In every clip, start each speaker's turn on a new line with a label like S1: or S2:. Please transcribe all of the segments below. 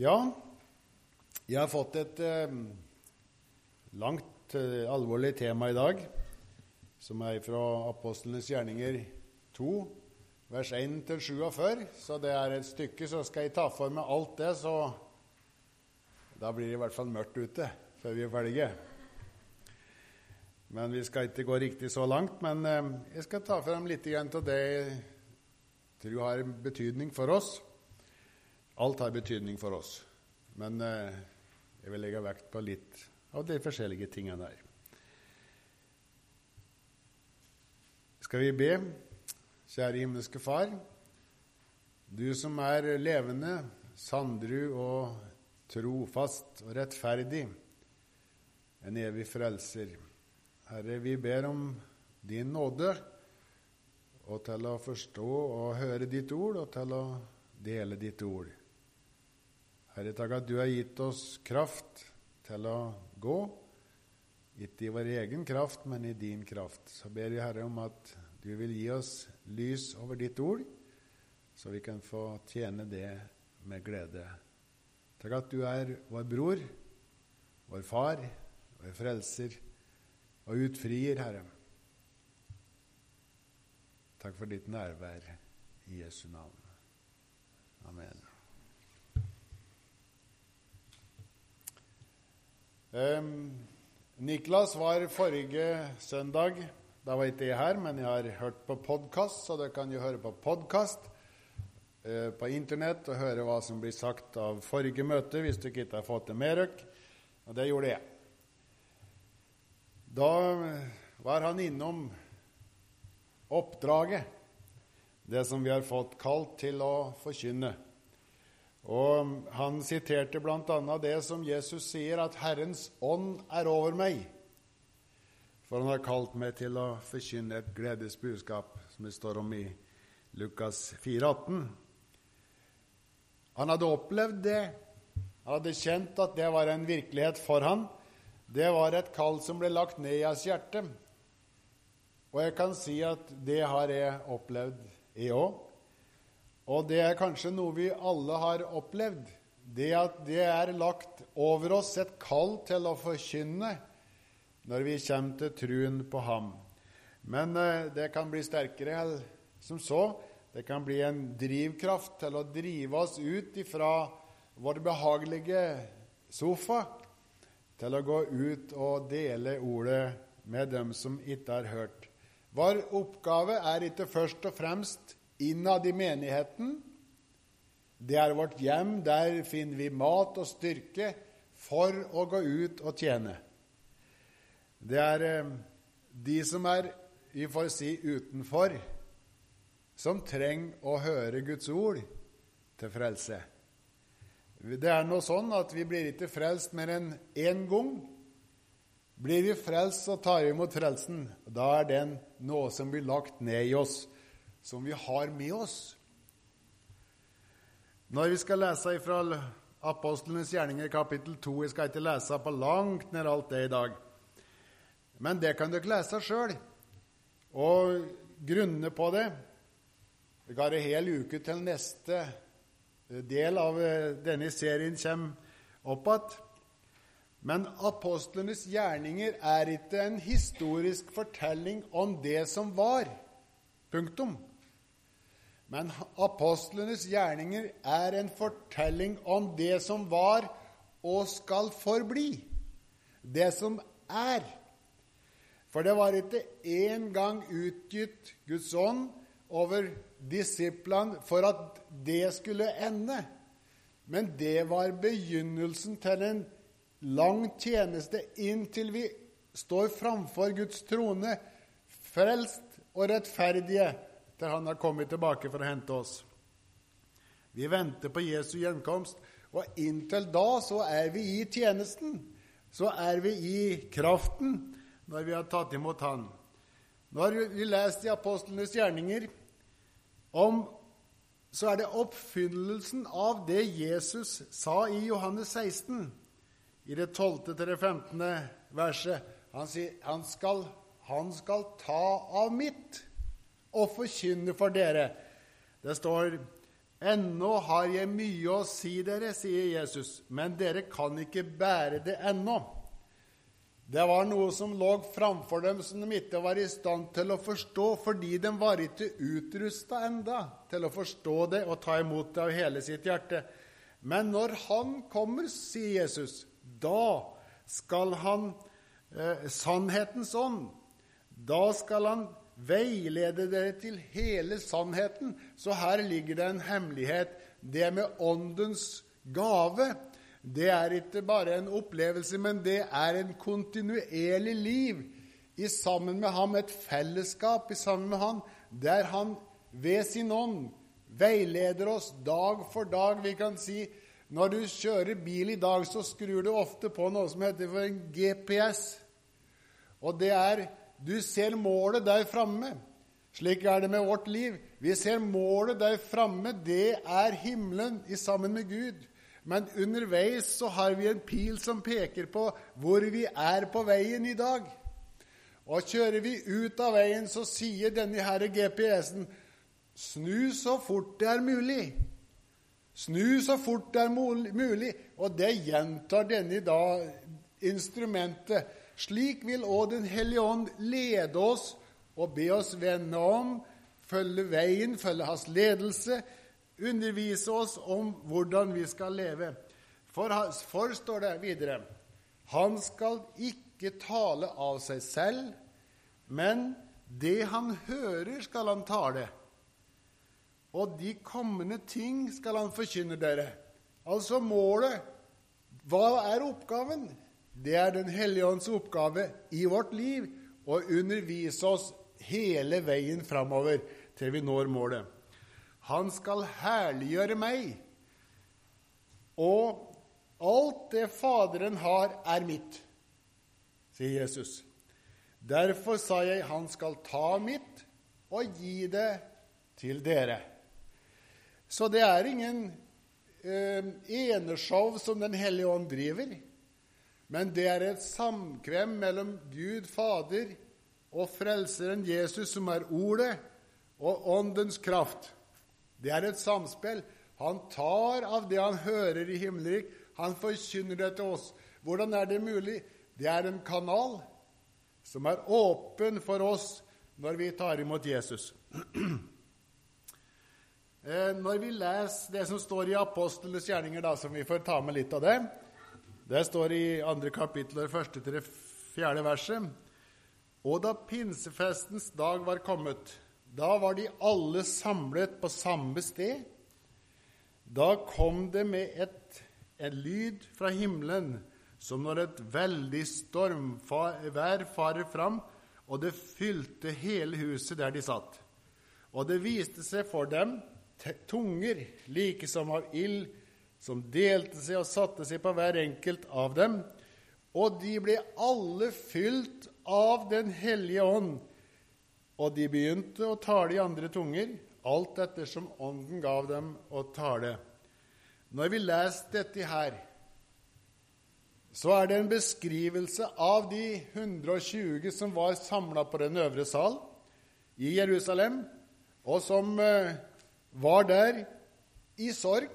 S1: Ja, jeg har fått et eh, langt, eh, alvorlig tema i dag, som er fra Apostlenes gjerninger 2, vers 1-47. Så det er et stykke, så skal jeg ta for meg alt det, så da blir det i hvert fall mørkt ute før vi er ferdige. Men vi skal ikke gå riktig så langt. Men eh, jeg skal ta frem litt av det jeg tror har betydning for oss. Alt har betydning for oss. Men eh, jeg vil legge vekt på litt av de forskjellige tingene der. Skal vi be? Kjære himmelske Far. Du som er levende, sandru og trofast og rettferdig, en evig frelser. Herre, vi ber om din nåde og til å forstå og høre ditt ord, og til å dele ditt ord. Herre, takk at du har gitt oss kraft til å gå, ikke i vår egen kraft, men i din kraft. Så ber vi, Herre, om at du vil gi oss lys over ditt ord, så vi kan få tjene det med glede. Takk at du er vår bror, vår far, vår frelser og utfrier, Herre. Takk for ditt nærvær i Jesu navn. Amen. Um, Niklas var forrige søndag. Da var ikke jeg her, men jeg har hørt på podkast, så dere kan jo høre på podkast uh, på Internett og høre hva som blir sagt av forrige møte, hvis dere ikke har fått det med dere. Og det gjorde jeg. Da var han innom oppdraget, det som vi har fått kalt til å forkynne. Og Han siterte bl.a. det som Jesus sier, at 'Herrens ånd er over meg'. For han har kalt meg til å forkynne et gledesbudskap, som det står om i Lukas 4,18. Han hadde opplevd det. Han hadde kjent at det var en virkelighet for han. Det var et kall som ble lagt ned i hans hjerte. Og jeg kan si at det har jeg opplevd, jeg òg. Og det er kanskje noe vi alle har opplevd. Det at det er lagt over oss et kall til å forkynne når vi kommer til truen på ham. Men eh, det kan bli sterkere som så. Det kan bli en drivkraft til å drive oss ut ifra vår behagelige sofa til å gå ut og dele ordet med dem som ikke har hørt. Vår oppgave er ikke først og fremst innad i menigheten. Det er vårt hjem. Der finner vi mat og styrke for å gå ut og tjene. Det er eh, de som er vi får si utenfor, som trenger å høre Guds ord til frelse. Det er nå sånn at vi blir ikke frelst mer enn én gang. Blir vi frelst og tar imot frelsen, da er den noe som blir lagt ned i oss som vi har med oss. Når vi skal lese fra Apostlenes gjerninger kapittel 2 Jeg skal ikke lese på langt nær alt det i dag. Men det kan dere lese sjøl. Og grunnene på det Vi har en hel uke til neste del av eh, denne serien kommer opp igjen. Men apostlenes gjerninger er ikke en historisk fortelling om det som var. Punktum. Men apostlenes gjerninger er en fortelling om det som var og skal forbli. Det som er. For det var ikke én gang utgitt Guds ånd over disiplene for at det skulle ende. Men det var begynnelsen til en lang tjeneste inntil vi står framfor Guds trone, frelst og rettferdige til han har kommet tilbake for å hente oss. Vi venter på Jesu gjenkomst, og inntil da så er vi i tjenesten. Så er vi i kraften når vi har tatt imot Han. Nå har vi lest i apostlenes gjerninger om så er det oppfyllelsen av det Jesus sa i Johannes 16, i det 12. til det 15. verset. Han sier han skal, han skal ta av mitt og forkynne for dere. Det står Ennå har jeg mye å si dere, sier Jesus, men dere kan ikke bære det ennå. Det var noe som lå framfor dem som de ikke var i stand til å forstå, fordi de var ikke utrusta enda til å forstå det og ta imot det av hele sitt hjerte. Men når Han kommer, sier Jesus, da skal Han eh, sannhetens ånd. Da skal Han veilede dere til hele sannheten. Så her ligger det en hemmelighet. Det med Åndens gave, det er ikke bare en opplevelse, men det er en kontinuerlig liv i sammen med ham, et fellesskap i sammen med ham, der han ved sin ånd veileder oss dag for dag. Vi kan si når du kjører bil i dag, så skrur du ofte på noe som heter for en GPS. Og det er du ser målet der framme. Slik er det med vårt liv. Vi ser målet der framme. Det er himmelen i sammen med Gud. Men underveis så har vi en pil som peker på hvor vi er på veien i dag. Og kjører vi ut av veien, så sier denne her GPS-en snu så fort det er mulig. Snu så fort det er mulig. Og det gjentar denne da instrumentet slik vil òg Den hellige ånd lede oss og be oss vende om, følge veien, følge hans ledelse, undervise oss om hvordan vi skal leve. For, for står det videre Han skal ikke tale av seg selv, men det han hører, skal han tale. Og de kommende ting skal han forkynne dere. Altså målet. Hva er oppgaven? Det er Den hellige ånds oppgave i vårt liv å undervise oss hele veien framover til vi når målet. Han skal herliggjøre meg, og alt det Faderen har, er mitt, sier Jesus. Derfor sa jeg, han skal ta mitt og gi det til dere. Så det er ingen eh, eneshow som Den hellige ånd driver. Men det er et samkvem mellom Gud Fader og Frelseren Jesus, som er Ordet, og Åndens kraft. Det er et samspill. Han tar av det han hører i himmelrik, han forkynner det til oss. Hvordan er det mulig? Det er en kanal som er åpen for oss når vi tar imot Jesus. Eh, når vi leser det som står i apostlenes gjerninger, da, som vi får ta med litt av det, det står i andre kapittel, første til det fjerde verset. Og da pinsefestens dag var kommet, da var de alle samlet på samme sted. Da kom det med et, en lyd fra himmelen, som når et veldig stormvær farer fram, og det fylte hele huset der de satt. Og det viste seg for dem tunger like som av ild, som delte seg og satte seg på hver enkelt av dem. Og de ble alle fylt av Den hellige ånd, og de begynte å tale i andre tunger, alt ettersom Ånden gav dem å tale. Når vi leser dette her, så er det en beskrivelse av de 120 som var samla på den øvre sal i Jerusalem, og som eh, var der i sorg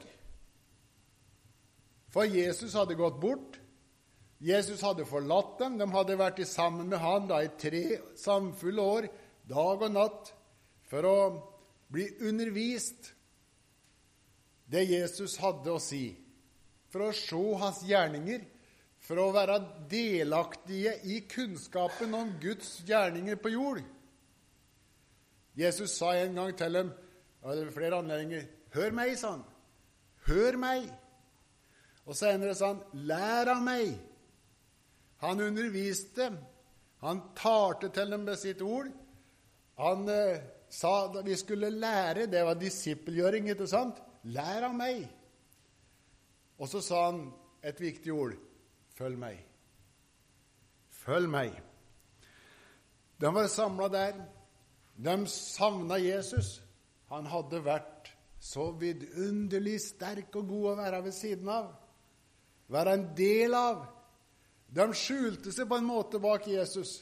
S1: for Jesus hadde gått bort. Jesus hadde forlatt dem. De hadde vært sammen med han da i tre samfulle år, dag og natt, for å bli undervist det Jesus hadde å si, for å se hans gjerninger, for å være delaktige i kunnskapen om Guds gjerninger på jord. Jesus sa en gang til dem, og det var flere anledninger, 'Hør meg', sa han. 'Hør meg'. Og senere sa han, 'Lær av meg'. Han underviste. Han talte til dem med sitt ord. Han eh, sa at vi skulle lære. Det var disippelgjøring, ikke sant? Lær av meg. Og så sa han et viktig ord. Følg meg. Følg meg. De var samla der. De savna Jesus. Han hadde vært så vidunderlig sterk og god å være ved siden av være en del av. De skjulte seg på en måte bak Jesus,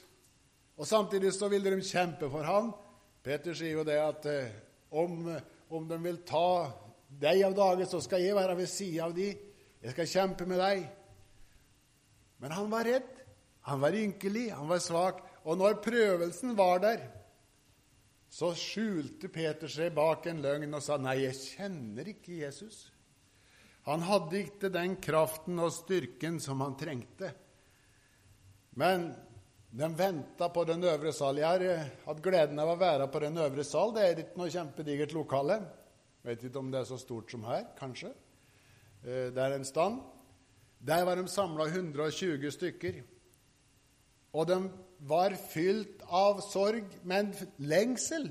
S1: og samtidig så ville de kjempe for ham. Peter sier jo det at eh, om, om de vil ta deg av dage så skal jeg være ved sida av de. Jeg skal kjempe med deg. Men han var redd. Han var ynkelig, han var svak. Og når prøvelsen var der, så skjulte Peter seg bak en løgn og sa nei, jeg kjenner ikke Jesus. Han hadde ikke den kraften og styrken som han trengte. Men de venta på den øvre sal. Jeg har eh, hatt gleden av å være på den øvre sal. Det er ikke noe kjempedigert lokale. Vet ikke om det er så stort som her, kanskje. Eh, det er en stand. Der var de samla 120 stykker. Og de var fylt av sorg, men lengsel.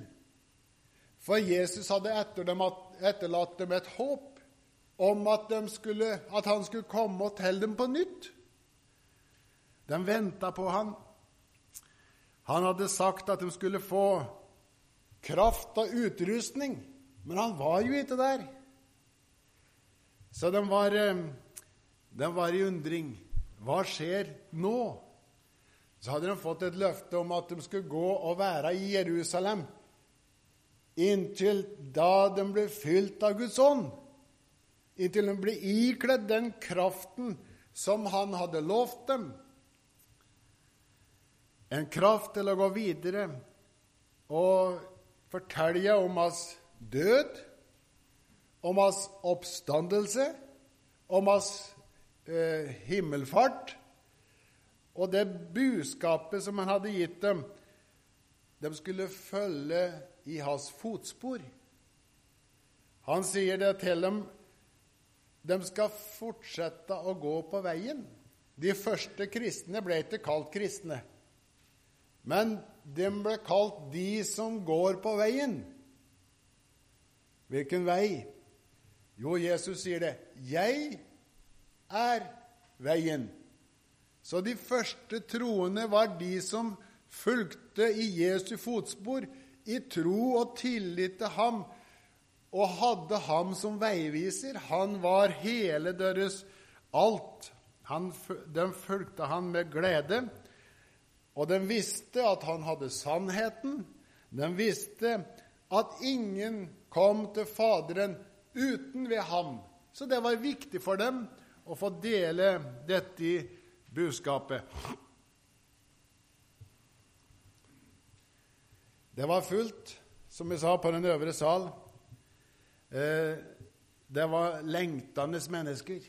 S1: For Jesus hadde etterlatt dem et håp om at, skulle, at han skulle komme og telle dem på nytt. De venta på han. Han hadde sagt at de skulle få kraft og utrustning, men han var jo ikke der. Så de var, eh, de var i undring. Hva skjer nå? Så hadde de fått et løfte om at de skulle gå og være i Jerusalem inntil da de ble fylt av Guds ånd. Inntil de ble ikledd den kraften som han hadde lovt dem en kraft til å gå videre og fortelle om hans død, om hans oppstandelse, om hans eh, himmelfart. Og det budskapet som han hadde gitt dem, de skulle følge i hans fotspor. Han sier det til dem de skal fortsette å gå på veien. De første kristne ble ikke kalt kristne. Men de ble kalt de som går på veien. Hvilken vei? Jo, Jesus sier det. 'Jeg er veien'. Så de første troende var de som fulgte i Jesu fotspor i tro og tillit til ham og hadde ham som veiviser. Han var hele deres alt. Han, de fulgte han med glede. Og de visste at han hadde sannheten. De visste at ingen kom til Faderen uten ved ham. Så det var viktig for dem å få dele dette budskapet. Det var fullt, som vi sa, på den øvre sal. Eh, det var lengtende mennesker.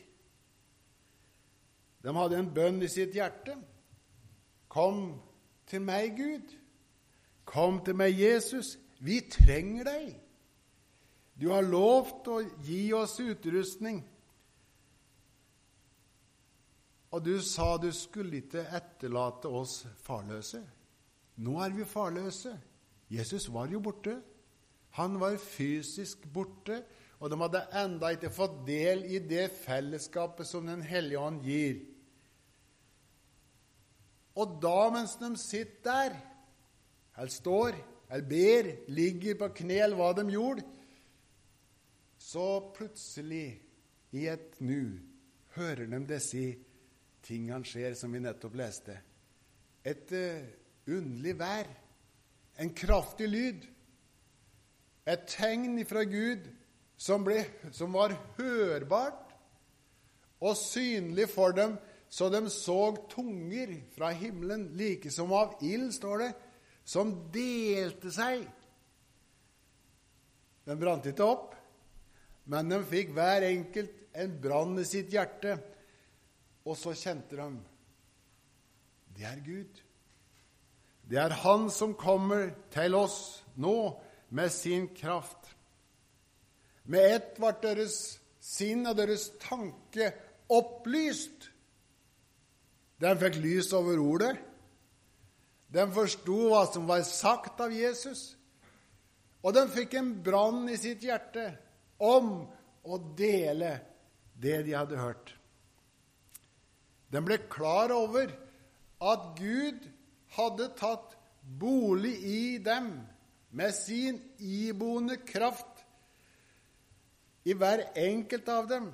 S1: De hadde en bønn i sitt hjerte. Kom til meg, Gud. Kom til meg, Jesus. Vi trenger deg. Du har lovt å gi oss utrustning. Og du sa du skulle ikke etterlate oss farløse. Nå er vi farløse. Jesus var jo borte. Han var fysisk borte, og de hadde enda ikke fått del i det fellesskapet som Den hellige ånd gir. Og da, mens de sitter der, eller står, eller ber, ligger på kne, eller hva de gjorde, så plutselig, i et nu, hører de disse tingene skjer som vi nettopp leste. Et uh, underlig vær, en kraftig lyd, et tegn fra Gud som, ble, som var hørbart og synlig for dem så de så tunger fra himmelen, like som av ild, står det, som delte seg. De brant ikke opp, men de fikk hver enkelt en brann i sitt hjerte. Og så kjente de det er Gud. Det er Han som kommer til oss nå med sin kraft. Med ett ble deres sinn og deres tanke opplyst. De fikk lys over ordet. De forsto hva som var sagt av Jesus. Og de fikk en brann i sitt hjerte om å dele det de hadde hørt. De ble klar over at Gud hadde tatt bolig i dem med sin iboende kraft i hver enkelt av dem.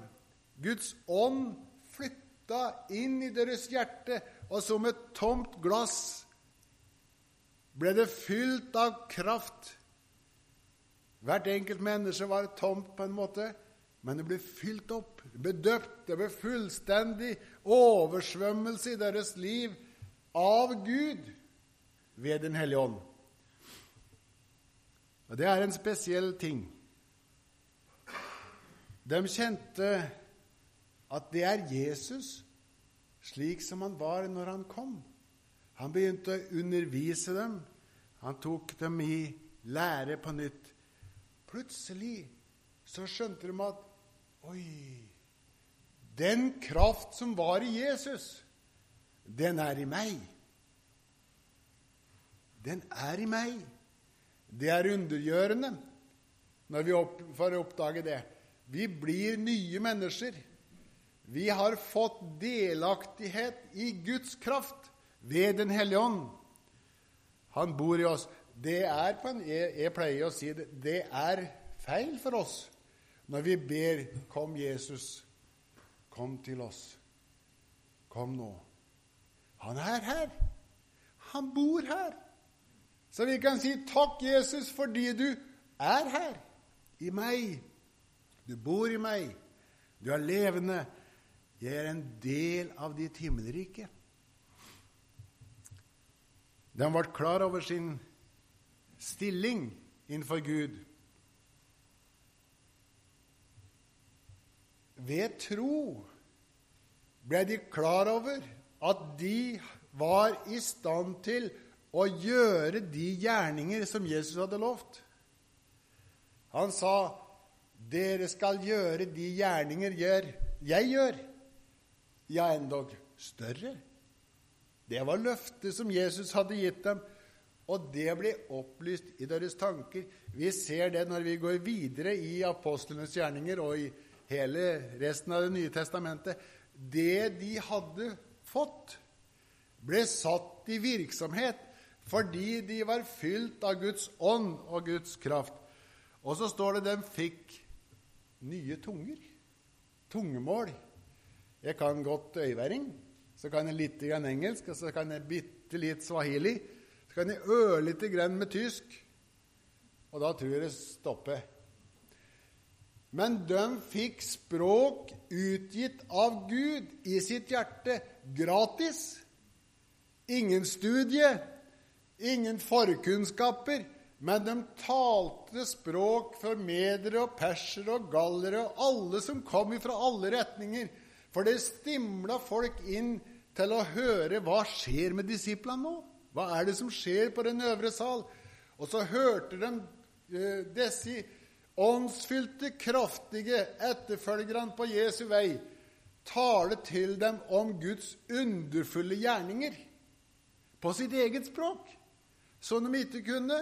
S1: Guds ånd flytta inn i deres hjerte, og som et tomt glass ble det fylt av kraft. Hvert enkelt menneske var tomt på en måte, Men det ble fylt opp, det ble døpt, det ble fullstendig oversvømmelse i deres liv av Gud ved Den hellige ånd. Og Det er en spesiell ting. De kjente at det er Jesus slik som han var når han kom. Han begynte å undervise dem. Han tok dem i lære på nytt. Plutselig så skjønte de at Oi! Den kraft som var i Jesus, den er i meg. Den er i meg. Det er undergjørende når vi opp, får oppdage det. Vi blir nye mennesker. Vi har fått delaktighet i Guds kraft ved Den hellige ånd. Han bor i oss. Det er jeg, jeg pleier å si det, det er feil for oss når vi ber 'Kom, Jesus, kom til oss'. Kom nå. Han er her. Han bor her. Så vi kan si 'Takk, Jesus, fordi du er her i meg'. Du bor i meg. Du er levende. Jeg er en del av ditt himmelrike. De ble klar over sin stilling innenfor Gud. Ved tro ble de klar over at de var i stand til gjøre de gjerninger som Jesus hadde lovt. Han sa, 'Dere skal gjøre de gjerninger jeg gjør.' Ja, endog større. Det var løftet som Jesus hadde gitt dem, og det ble opplyst i deres tanker. Vi ser det når vi går videre i apostlenes gjerninger og i hele resten av Det nye testamentet. Det de hadde fått, ble satt i virksomhet fordi de var fylt av Guds ånd og Guds kraft. Og så står det de fikk nye tunger. Tungemål. Jeg kan godt øyværing, så kan jeg litt grann engelsk, og så kan jeg bitte litt swahili. Så kan jeg ørlite grann med tysk, og da tror jeg det stopper. Men de fikk språk utgitt av Gud i sitt hjerte gratis. Ingen studie, ingen forkunnskaper, men de talte språk for medere og persere og gallere og alle som kom fra alle retninger. For det stimla folk inn til å høre hva skjer med disiplene nå. Hva er det som skjer på den øvre sal? Og så hørte de eh, disse åndsfylte, kraftige etterfølgerne på Jesu vei tale til dem om Guds underfulle gjerninger på sitt eget språk, som de ikke kunne.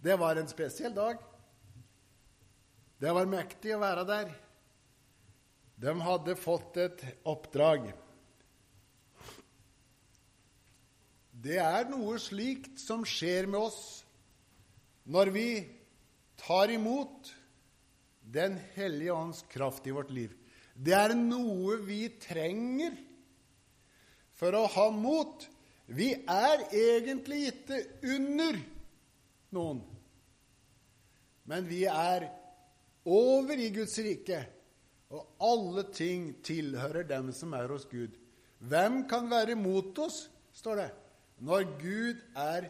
S1: Det var en spesiell dag. Det var mektig å være der. De hadde fått et oppdrag. Det er noe slikt som skjer med oss når vi tar imot Den hellige ånds kraft i vårt liv. Det er noe vi trenger for å ha mot. Vi er egentlig ikke under noen, men vi er over i Guds rike, og alle ting tilhører dem som er hos Gud. Hvem kan være mot oss, står det, når Gud er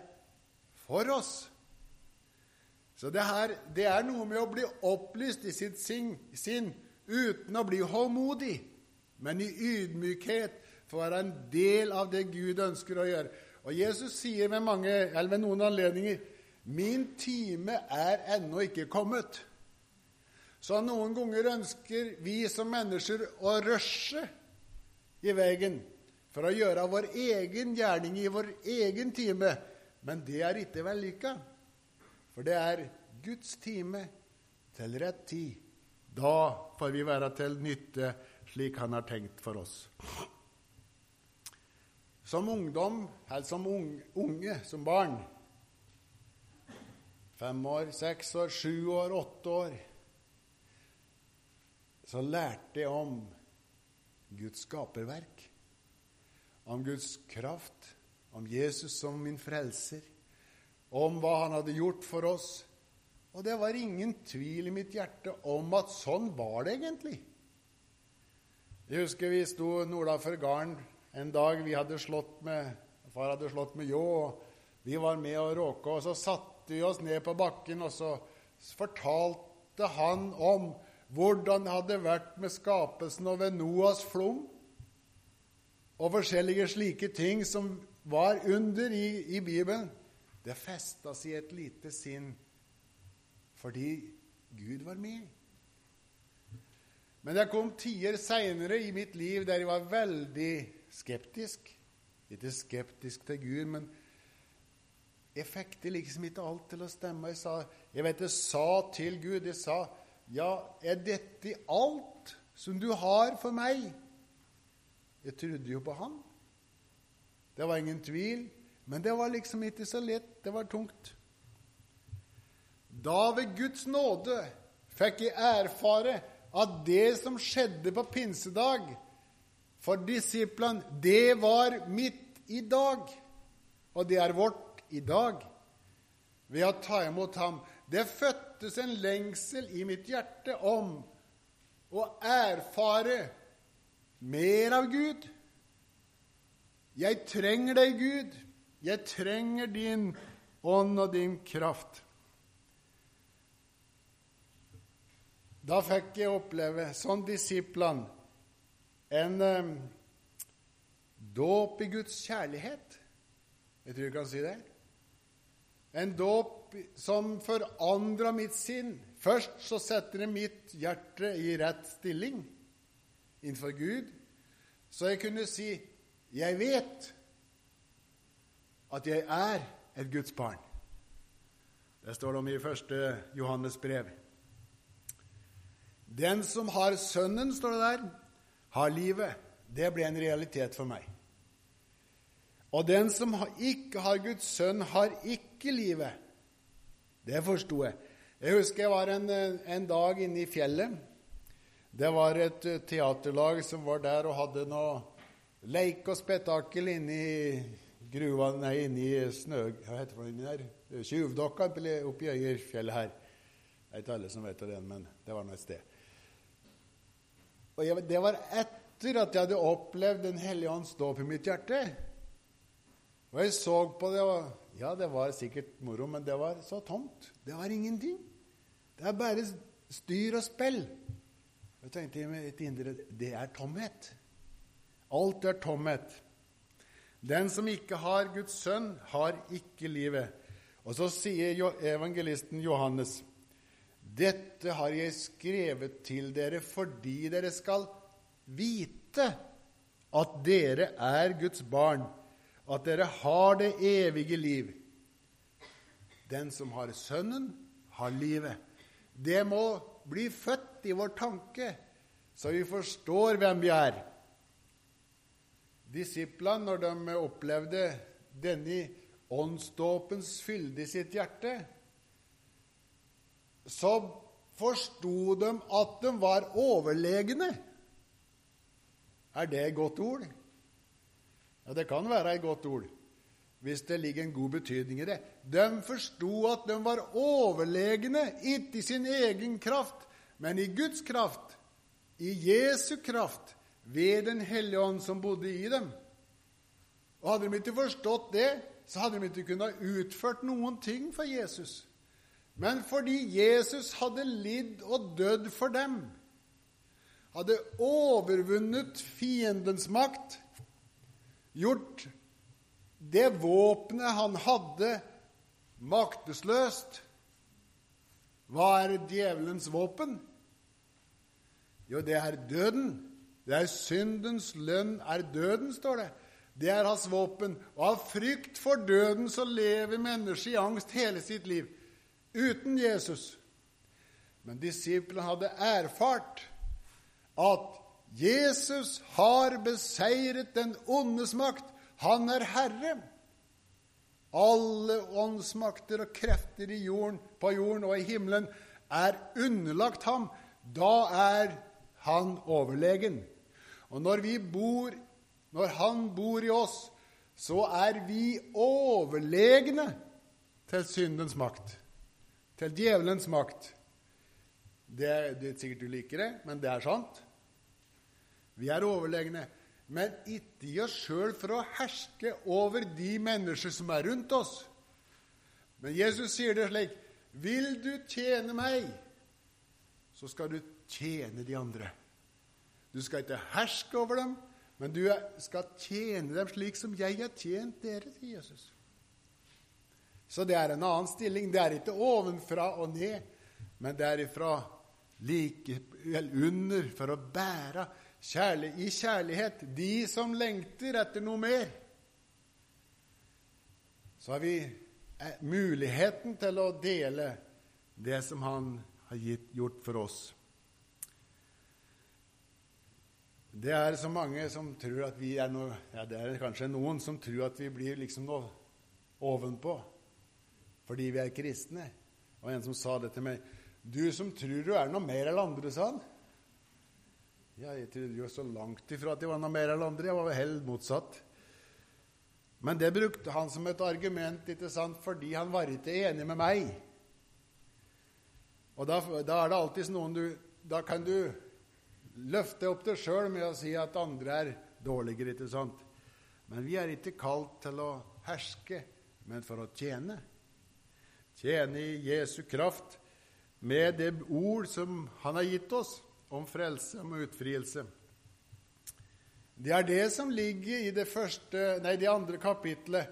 S1: for oss? Så det, her, det er noe med å bli opplyst i sitt sinn, uten å bli håndmodig, men i ydmykhet for å være en del av det Gud ønsker å gjøre. Og Jesus sier ved, mange, ved noen anledninger 'Min time er ennå ikke kommet'. Så noen ganger ønsker vi som mennesker å rushe i veien for å gjøre vår egen gjerning i vår egen time, men det er ikke vellykka. For det er Guds time til rett tid. Da får vi være til nytte slik Han har tenkt for oss. Som ungdom, eller som unge, som barn Fem år, seks år, sju år, åtte år Så lærte jeg om Guds skaperverk, om Guds kraft, om Jesus som min frelser, om hva han hadde gjort for oss. Og det var ingen tvil i mitt hjerte om at sånn var det egentlig. Jeg husker vi sto nordafor gården en dag vi hadde slått med Far hadde slått med ljå, og vi var med og råka. Og så satte vi oss ned på bakken, og så fortalte han om hvordan det hadde vært med skapelsen og ved Noas flom, og forskjellige slike ting som var under i, i Bibelen. Det festa seg i et lite sinn fordi Gud var med. Men det kom tider seinere i mitt liv der jeg var veldig skeptisk. Ikke skeptisk til Gud, men jeg fikk det liksom ikke alt til å stemme. Jeg sa, jeg vet jeg sa til Gud Jeg sa, 'Ja, er dette alt som du har for meg?' Jeg trodde jo på Han. Det var ingen tvil. Men det var liksom ikke så lett. Det var tungt. Da ved Guds nåde fikk jeg erfare at det som skjedde på pinsedag for disiplene, det var mitt i dag. Og det er vårt i dag ved å ta imot ham. Det fødtes en lengsel i mitt hjerte om å erfare mer av Gud. Jeg trenger deg, Gud. Jeg trenger din ånd og din kraft. Da fikk jeg oppleve, som disiplene, en eh, dåp i Guds kjærlighet. Jeg tror jeg kan si det. En dåp som forandra mitt sinn. Først så setter det mitt hjerte i rett stilling innenfor Gud, så jeg kunne si 'Jeg vet at jeg er et Guds barn'. Det står det om i første Johannes brev. Den som har Sønnen, står det der, har livet. Det ble en realitet for meg. Og den som ikke har Guds sønn, har ikke livet. Det forsto jeg. Jeg husker jeg var en, en, dag inne i fjellet. Det var et teaterlag som var der og hadde noe leik og spetakkel i gruva Nei, inne i snø... Hva heter det inni der? Tjuvdokka oppi Øyerfjellet her. Det er ikke alle som vet det, men det var nå et sted. Og jeg, det var etter at jeg hadde opplevd Den hellige ånds dåp i mitt hjerte. Og jeg så på det, og ja, det var sikkert moro, men det var så tomt. Det var ingenting. Det er bare styr og spill. Jeg tenkte i mitt indre det er tomhet. Alt er tomhet. Den som ikke har Guds sønn, har ikke livet. Og så sier evangelisten Johannes dette har jeg skrevet til dere fordi dere skal vite at dere er Guds barn, at dere har det evige liv. Den som har Sønnen, har livet. Det må bli født i vår tanke, så vi forstår hvem vi er. Disiplene, når de opplevde denne åndsdåpens fylde i sitt hjerte, så forsto de at de var overlegne. Er det et godt ord? Ja, det kan være et godt ord hvis det ligger en god betydning i det. De forsto at de var overlegne, ikke i sin egen kraft, men i Guds kraft, i Jesu kraft, ved Den hellige ånd som bodde i dem. Og Hadde de ikke forstått det, så hadde de ikke kunnet utført noen ting for Jesus. Men fordi Jesus hadde lidd og dødd for dem, hadde overvunnet fiendens makt, gjort det våpenet han hadde, maktesløst Hva er djevelens våpen? Jo, det er døden. Det er syndens lønn er døden, står det. Det er hans våpen. Og av frykt for døden så lever mennesket i angst hele sitt liv uten Jesus. Men disiplene hadde erfart at Jesus har beseiret den ondes makt. Han er herre. Alle åndsmakter og krefter jorden, på jorden og i himmelen er underlagt ham. Da er han overlegen. Og når bor, når han bor i oss, så er vi overlegne til syndens makt til djevelens makt. Det, det er sikkert du liker det, men det er sant. Vi er overlegne. Men ikke i oss sjøl for å herske over de mennesker som er rundt oss. Men Jesus sier det slik Vil du tjene meg, så skal du tjene de andre. Du skal ikke herske over dem, men du skal tjene dem slik som jeg har tjent dere, sier Jesus. Så det er en annen stilling. Det er ikke ovenfra og ned, men det er ifra like under for å bære kjærlig, i kjærlighet de som lengter etter noe mer. Så har vi eh, muligheten til å dele det som Han har gitt, gjort for oss. Det er så mange som tror at vi er noe ja, Det er kanskje noen som tror at vi blir liksom noe ovenpå fordi vi er kristne. Og en som sa det til meg 'Du som tror du er noe mer enn andre', sa han. Ja, jeg trodde jo så langt ifra at jeg var noe mer enn andre. Jeg var helt motsatt. Men det brukte han som et argument ikke sant, fordi han var ikke enig med meg. Og da, da er det alltid noen du Da kan du løfte opp deg sjøl med å si at andre er dårligere, ikke sant? Men vi er ikke kalt til å herske, men for å tjene. Tjene i Jesu kraft med det ord som Han har gitt oss om frelse og utfrielse. Det er det som ligger i det, første, nei, det andre kapitlet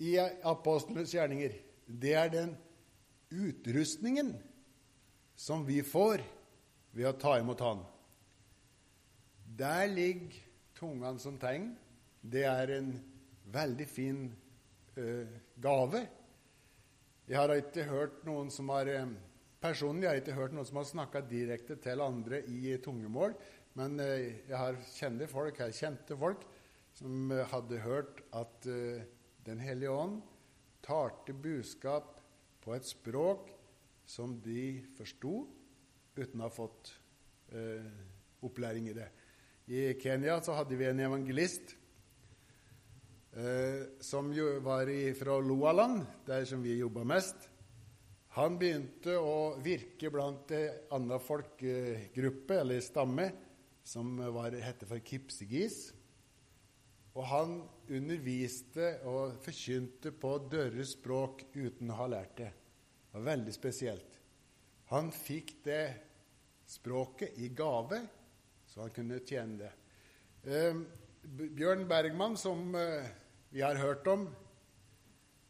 S1: i apostlenes gjerninger. Det er den utrustningen som vi får ved å ta imot Han. Der ligger tungene som tegn. Det er en veldig fin uh, gave. Jeg har ikke hørt noen som har uh, Personlig har jeg ikke hørt noen som har snakka direkte til andre i tungemål, men uh, jeg har kjente folk, jeg kjente folk som hadde hørt at Den hellige ånd talte budskap på et språk som de forsto, uten å ha fått opplæring i det. I Kenya så hadde vi en evangelist eh, som jo var fra Loaland, der som vi jobba mest. Han begynte å virke blant en annen folkegruppe, eller stamme, som var, hette for kipsigis. Og han underviste og forkynte på deres språk uten å ha lært det. Det var veldig spesielt. Han fikk det språket i gave så han kunne tjene det. Eh, Bjørn Bergman, som eh, vi har hørt om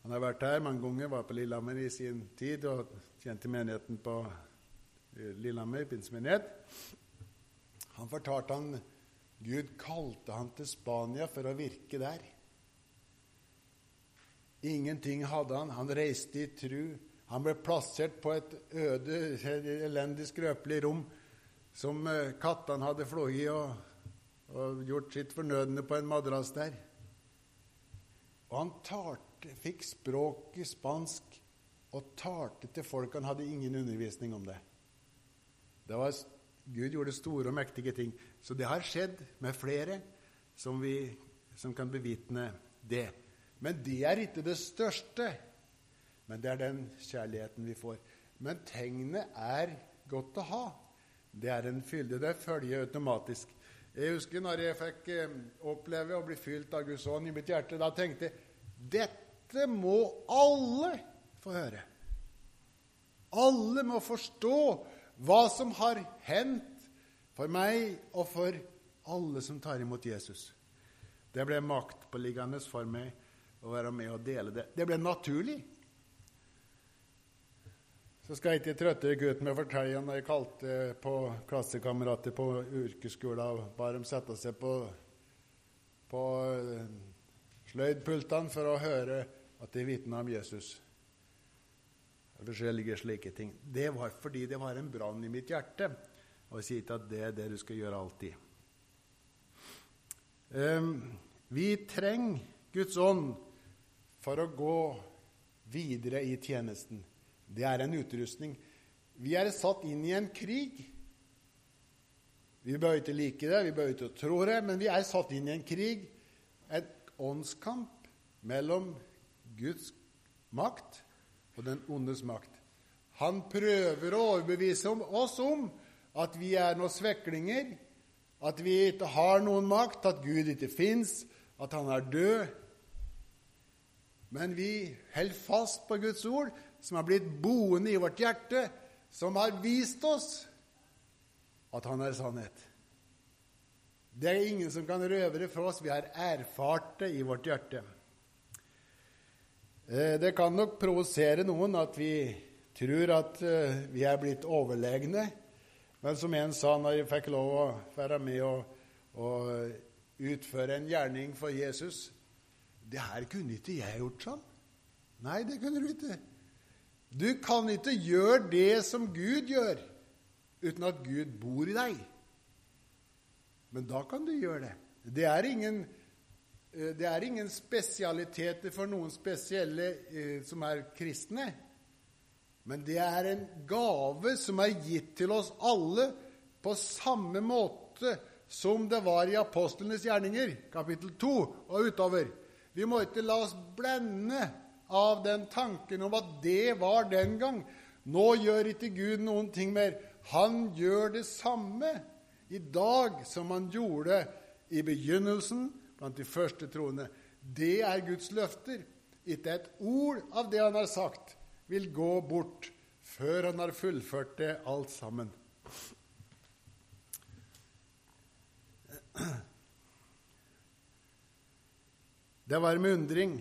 S1: Han har vært her mange ganger, var på Lillehammer i sin tid og tjente menigheten på eh, Lillehammer pinsemenighet. Han fortalte han Gud kalte han til Spania for å virke der. Ingenting hadde han. Han reiste i tru. Han ble plassert på et øde, elendig, skrøpelig rom som eh, kattene hadde fløyet og, og, gjort sitt fornødne på en madrass der. Og han talte, fikk språket spansk og talte til folk. Han hadde ingen undervisning om det. det var, Gud gjorde store og mektige ting. Så det har skjedd med flere som, vi, som kan bevitne det. Men det er ikke det største. Men det er den kjærligheten vi får. Men tegnet er godt å ha. Det er en fylde. Det følger automatisk. Jeg husker når jeg fikk eh, oppleve å bli fylt av Guds ånd i mitt hjerte. Da tenkte jeg dette må alle få høre. Alle må forstå hva som har hendt for meg og for alle som tar imot Jesus. Det ble maktpåliggende for meg å være med og dele det. Det ble naturlig. Så skal jeg ikke trøtte gutten med å fortelle når jeg kalte på klassekamerater på yrkesskolen og ba dem sette seg på, på sløydpultene for å høre at de vitna om Jesus. Forskjellige slike ting. Det var fordi det var en brann i mitt hjerte. Og jeg sier at det er det du skal gjøre alltid. Um, vi trenger Guds ånd for å gå videre i tjenesten. Det er en utrustning. Vi er satt inn i en krig. Vi bør ikke like det, vi bør ikke tro det, men vi er satt inn i en krig. En åndskamp mellom Guds makt og den ondes makt. Han prøver å overbevise oss om at vi er noen sveklinger, at vi ikke har noen makt, at Gud ikke fins, at han er død. Men vi holder fast på Guds ord, som har blitt boende i vårt hjerte, som har vist oss at han er sannhet. Det er ingen som kan røve det fra oss. Vi har erfart det i vårt hjerte. Eh, det kan nok provosere noen at vi tror at eh, vi er blitt overlegne. Men som en sa når jeg fikk lov å være med og, og utføre en gjerning for Jesus Det her kunne ikke jeg gjort sånn. Nei, det kunne du ikke. Du kan ikke gjøre det som Gud gjør, uten at Gud bor i deg. Men da kan du gjøre det. Det er ingen, eh, det er ingen spesialiteter for noen spesielle eh, som er kristne. Men det er en gave som er gitt til oss alle på samme måte som det var i apostlenes gjerninger, kapittel 2 og utover. Vi må ikke la oss blende av den tanken om at det var den gang. Nå gjør ikke Gud noen ting mer. Han gjør det samme i dag som han gjorde i begynnelsen blant de første troende. Det er Guds løfter. Ikke et ord av det han har sagt, vil gå bort før han har fullført det alt sammen. Det var med undring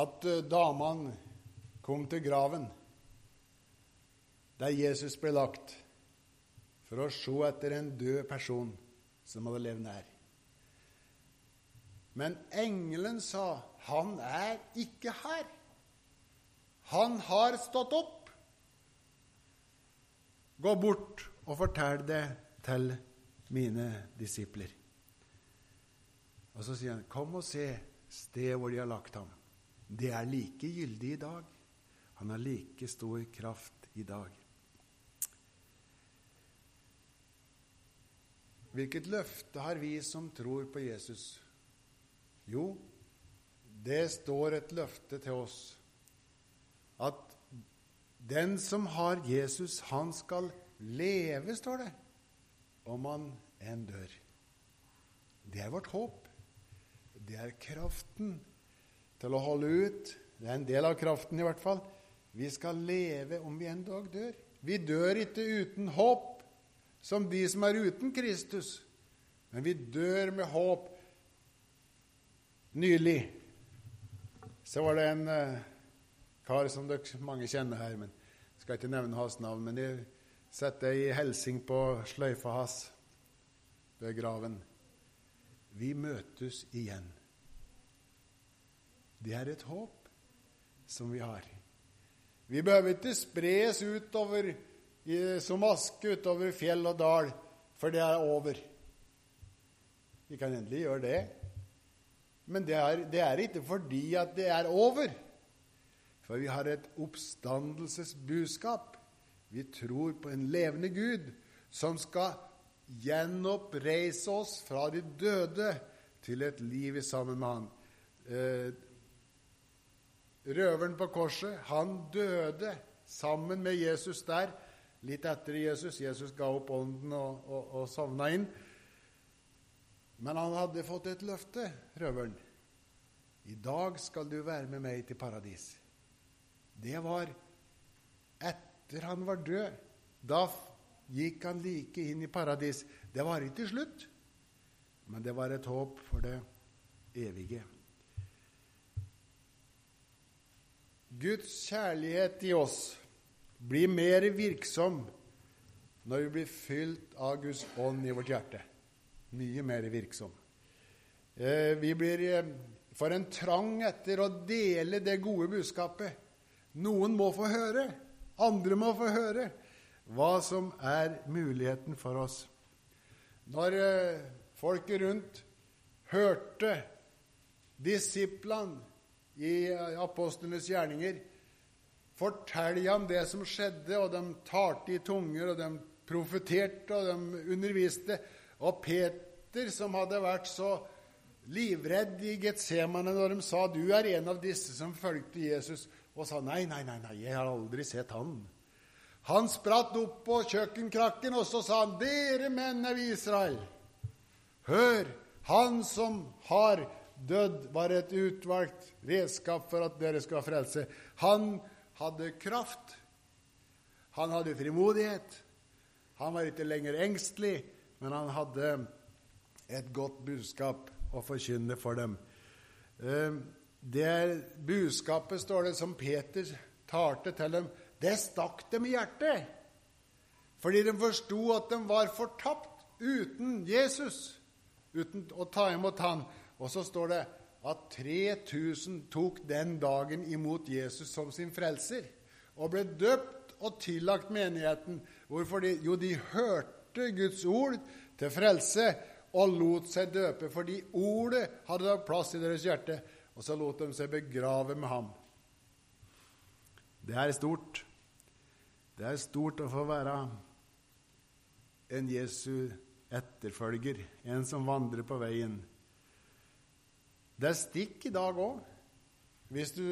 S1: at eh, damene kom til graven der Jesus ble lagt, for å se etter en død person som hadde levd nær. Men engelen sa, 'Han er ikke her'. Han har stått opp. Gå bort og fortell det til mine disipler. Og så sier han, 'Kom og se stedet hvor de har lagt ham.' Det er like gyldig i dag. Han har like stor kraft i dag. Hvilket løfte har vi som tror på Jesus? Jo, det står et løfte til oss at den som har Jesus, han skal leve, står det, om han enn dør. Det er vårt håp. Det er kraften til å holde ut. Det er en del av kraften, i hvert fall. Vi skal leve om vi en dag dør. Vi dør ikke uten håp, som de som er uten Kristus. Men vi dør med håp. Nylig så var det en uh, kar som dere mange kjenner her, men jeg skal ikke nevne hans navn. Men jeg setter ei hilsing på sløyfa hans ved graven. Vi møtes igjen. Det er et håp som vi har. Vi behøver ikke spres utover som aske utover fjell og dal, for det er over. Vi kan endelig gjøre det, men det er, det er ikke fordi at det er over. For vi har et oppstandelsesbudskap. Vi tror på en levende Gud som skal gjenoppreise oss fra de døde til et liv i sammen med Han. Eh, røveren på korset, han døde sammen med Jesus der. Litt etter Jesus. Jesus ga opp ånden og, og, og sovna inn. Men han hadde fått et løfte, røveren. I dag skal du være med meg til paradis. Det var etter han var død. Da gikk han like inn i paradis. Det var ikke slutt, men det var et håp for det evige. Guds kjærlighet i oss blir mer virksom når vi blir fylt av Guds ånd i vårt hjerte. Mye mer virksom. Eh, vi blir eh, for en trang etter å dele det gode budskapet. Noen må få høre, andre må få høre hva som er muligheten for oss. Når eh, folket rundt hørte disiplene i apostlenes gjerninger fortelle om det som skjedde, og de talte i tunger, og de profeterte, og de underviste. Og Peter, som hadde vært så livredd i Getsemane når de sa 'Du er en av disse som fulgte Jesus', og sa nei, nei, nei, nei, jeg har aldri sett han. Han spratt opp på kjøkkenkrakken, og så sa han, dere menn av Israel, hør, han som har dødd, var et utvalgt redskap for at dere skal frelse. Han hadde kraft. Han hadde frimodighet. Han var ikke lenger engstelig, men han hadde et godt budskap å forkynne for dem. Ehm, det budskapet, står det, som Peter talte til dem, det stakk dem i hjertet. Fordi de forsto at de var fortapt uten Jesus, uten å ta imot han. Og så står det at 3000 tok den dagen imot Jesus som sin frelser og ble døpt og tillagt menigheten. Hvorfor de? Jo, de hørte Guds ord til frelse og lot seg døpe fordi ordet hadde plass i deres hjerte. Og så lot de seg begrave med ham. Det er stort. Det er stort å få være en Jesu etterfølger, en som vandrer på veien. Det er stikk i dag òg, hvis du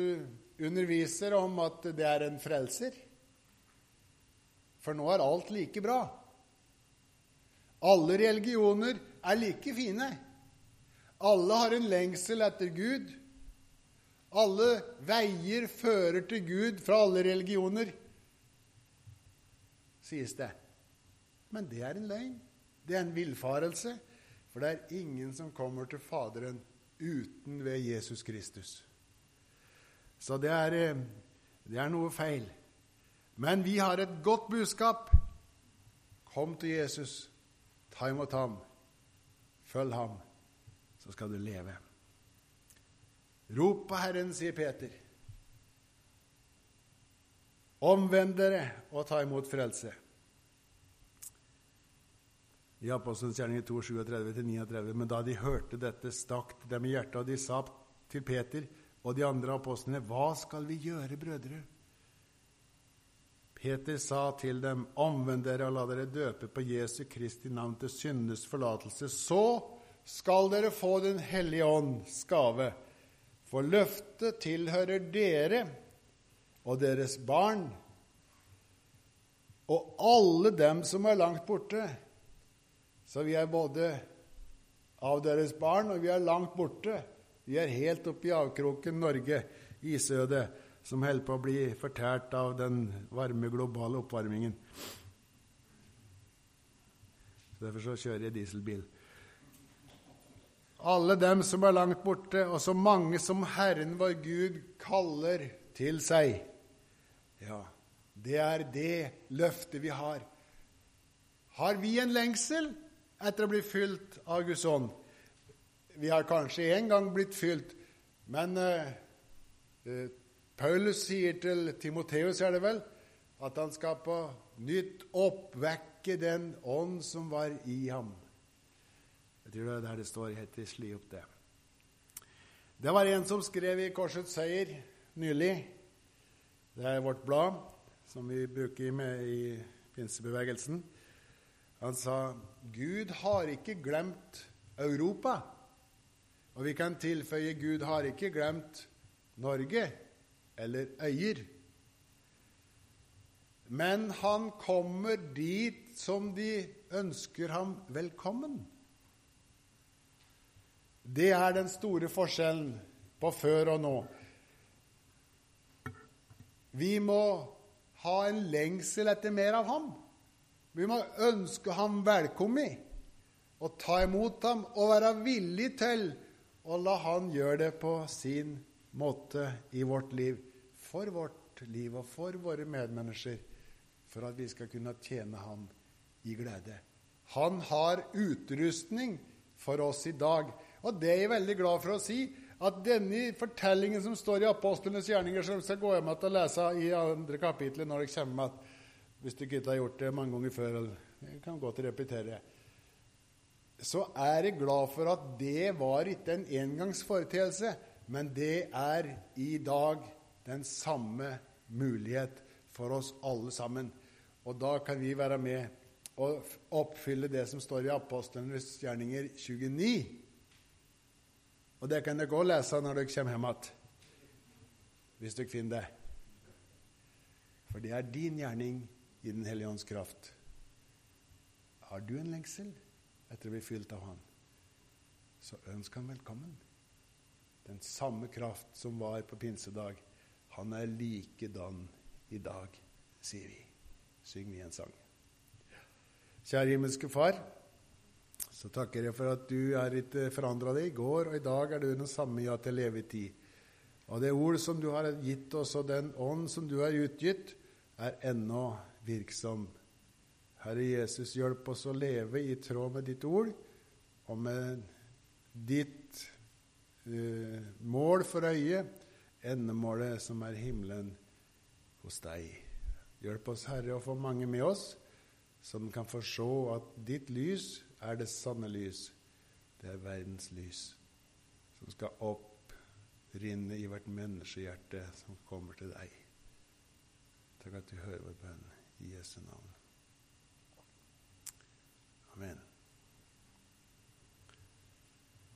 S1: underviser om at det er en frelser. For nå er alt like bra. Alle religioner er like fine. Alle har en lengsel etter Gud. Alle veier fører til Gud fra alle religioner, sies det. Men det er en løgn. Det er en villfarelse. For det er ingen som kommer til Faderen uten ved Jesus Kristus. Så det er, eh, det er noe feil. Men vi har et godt budskap. Kom til Jesus, ta imot ham, følg ham, så skal du leve. Rop på Herren, sier Peter. Omvend dere og ta imot frelse. I Apostelens gjerning 2, 37-39. Men da de hørte dette, stakk dem i hjertet, og de sa til Peter og de andre apostlene, Hva skal vi gjøre, brødre? Peter sa til dem, Omvend dere og la dere døpe på Jesu Kristi navn til syndenes forlatelse. Så skal dere få Den hellige ånds gave. For løftet tilhører dere og deres barn og alle dem som er langt borte. Så vi er både av deres barn, og vi er langt borte. Vi er helt oppe i avkroken Norge, isødet, som holder på å bli fortært av den varme globale oppvarmingen. Derfor så kjører jeg dieselbil alle dem som er langt borte, og så mange som Herren vår Gud kaller til seg. Ja, det er det løftet vi har. Har vi en lengsel etter å bli fylt av Guds ånd? Vi har kanskje en gang blitt fylt, men uh, uh, Paulus sier til Timoteus, er det vel, at han skal på nytt oppvekke den ånd som var i ham. Jeg tror det er der det står helt sli opp det. Det var en som skrev i Korsets seier nylig. Det er vårt blad, som vi bruker med i pinsebevegelsen. Han sa Gud har ikke glemt Europa. Og vi kan tilføye Gud har ikke glemt Norge eller øyer. Men han kommer dit som de ønsker ham velkommen. Det er den store forskjellen på før og nå. Vi må ha en lengsel etter mer av ham. Vi må ønske ham velkommen og ta imot ham og være villig til å la han gjøre det på sin måte i vårt liv, for vårt liv og for våre medmennesker, for at vi skal kunne tjene ham i glede. Han har utrustning for oss i dag. Og det er jeg veldig glad for å si, at denne fortellingen som står i apostlenes gjerninger, som skal gå hjem og lese i andre kapitlet når dere kommer med, hvis du ikke har gjort det mange ganger før, jeg kan godt repetere så er jeg glad for at det var ikke en engangsforeteelse, men det er i dag den samme mulighet for oss alle sammen. Og da kan vi være med og oppfylle det som står i apostlenes gjerninger 29. Og det kan dere òg lese når dere kommer hjem igjen, hvis dere finner det. For det er din gjerning i Den hellige ånds kraft. Har du en lengsel etter å bli fylt av Han, så ønsk Han velkommen. Den samme kraft som var på pinsedag, han er likedan i dag, sier vi. Syng vi en sang. Kjære himmelske Far. Så takker jeg for at du er ikke forandra deg. I går og i dag er du den samme ja til evig tid. Og det ord som du har gitt oss, og den ånd som du har utgitt, er ennå virksom. Herre Jesus, hjelp oss å leve i tråd med ditt ord og med ditt uh, mål for øyet, endemålet som er himmelen hos deg. Hjelp oss, Herre, å få mange med oss som kan få se at ditt lys er det sanne lys. Det er verdens lys som skal opprinne i hvert menneskehjerte som kommer til deg. Takk at du hører vår bønn i Jesu navn. Amen.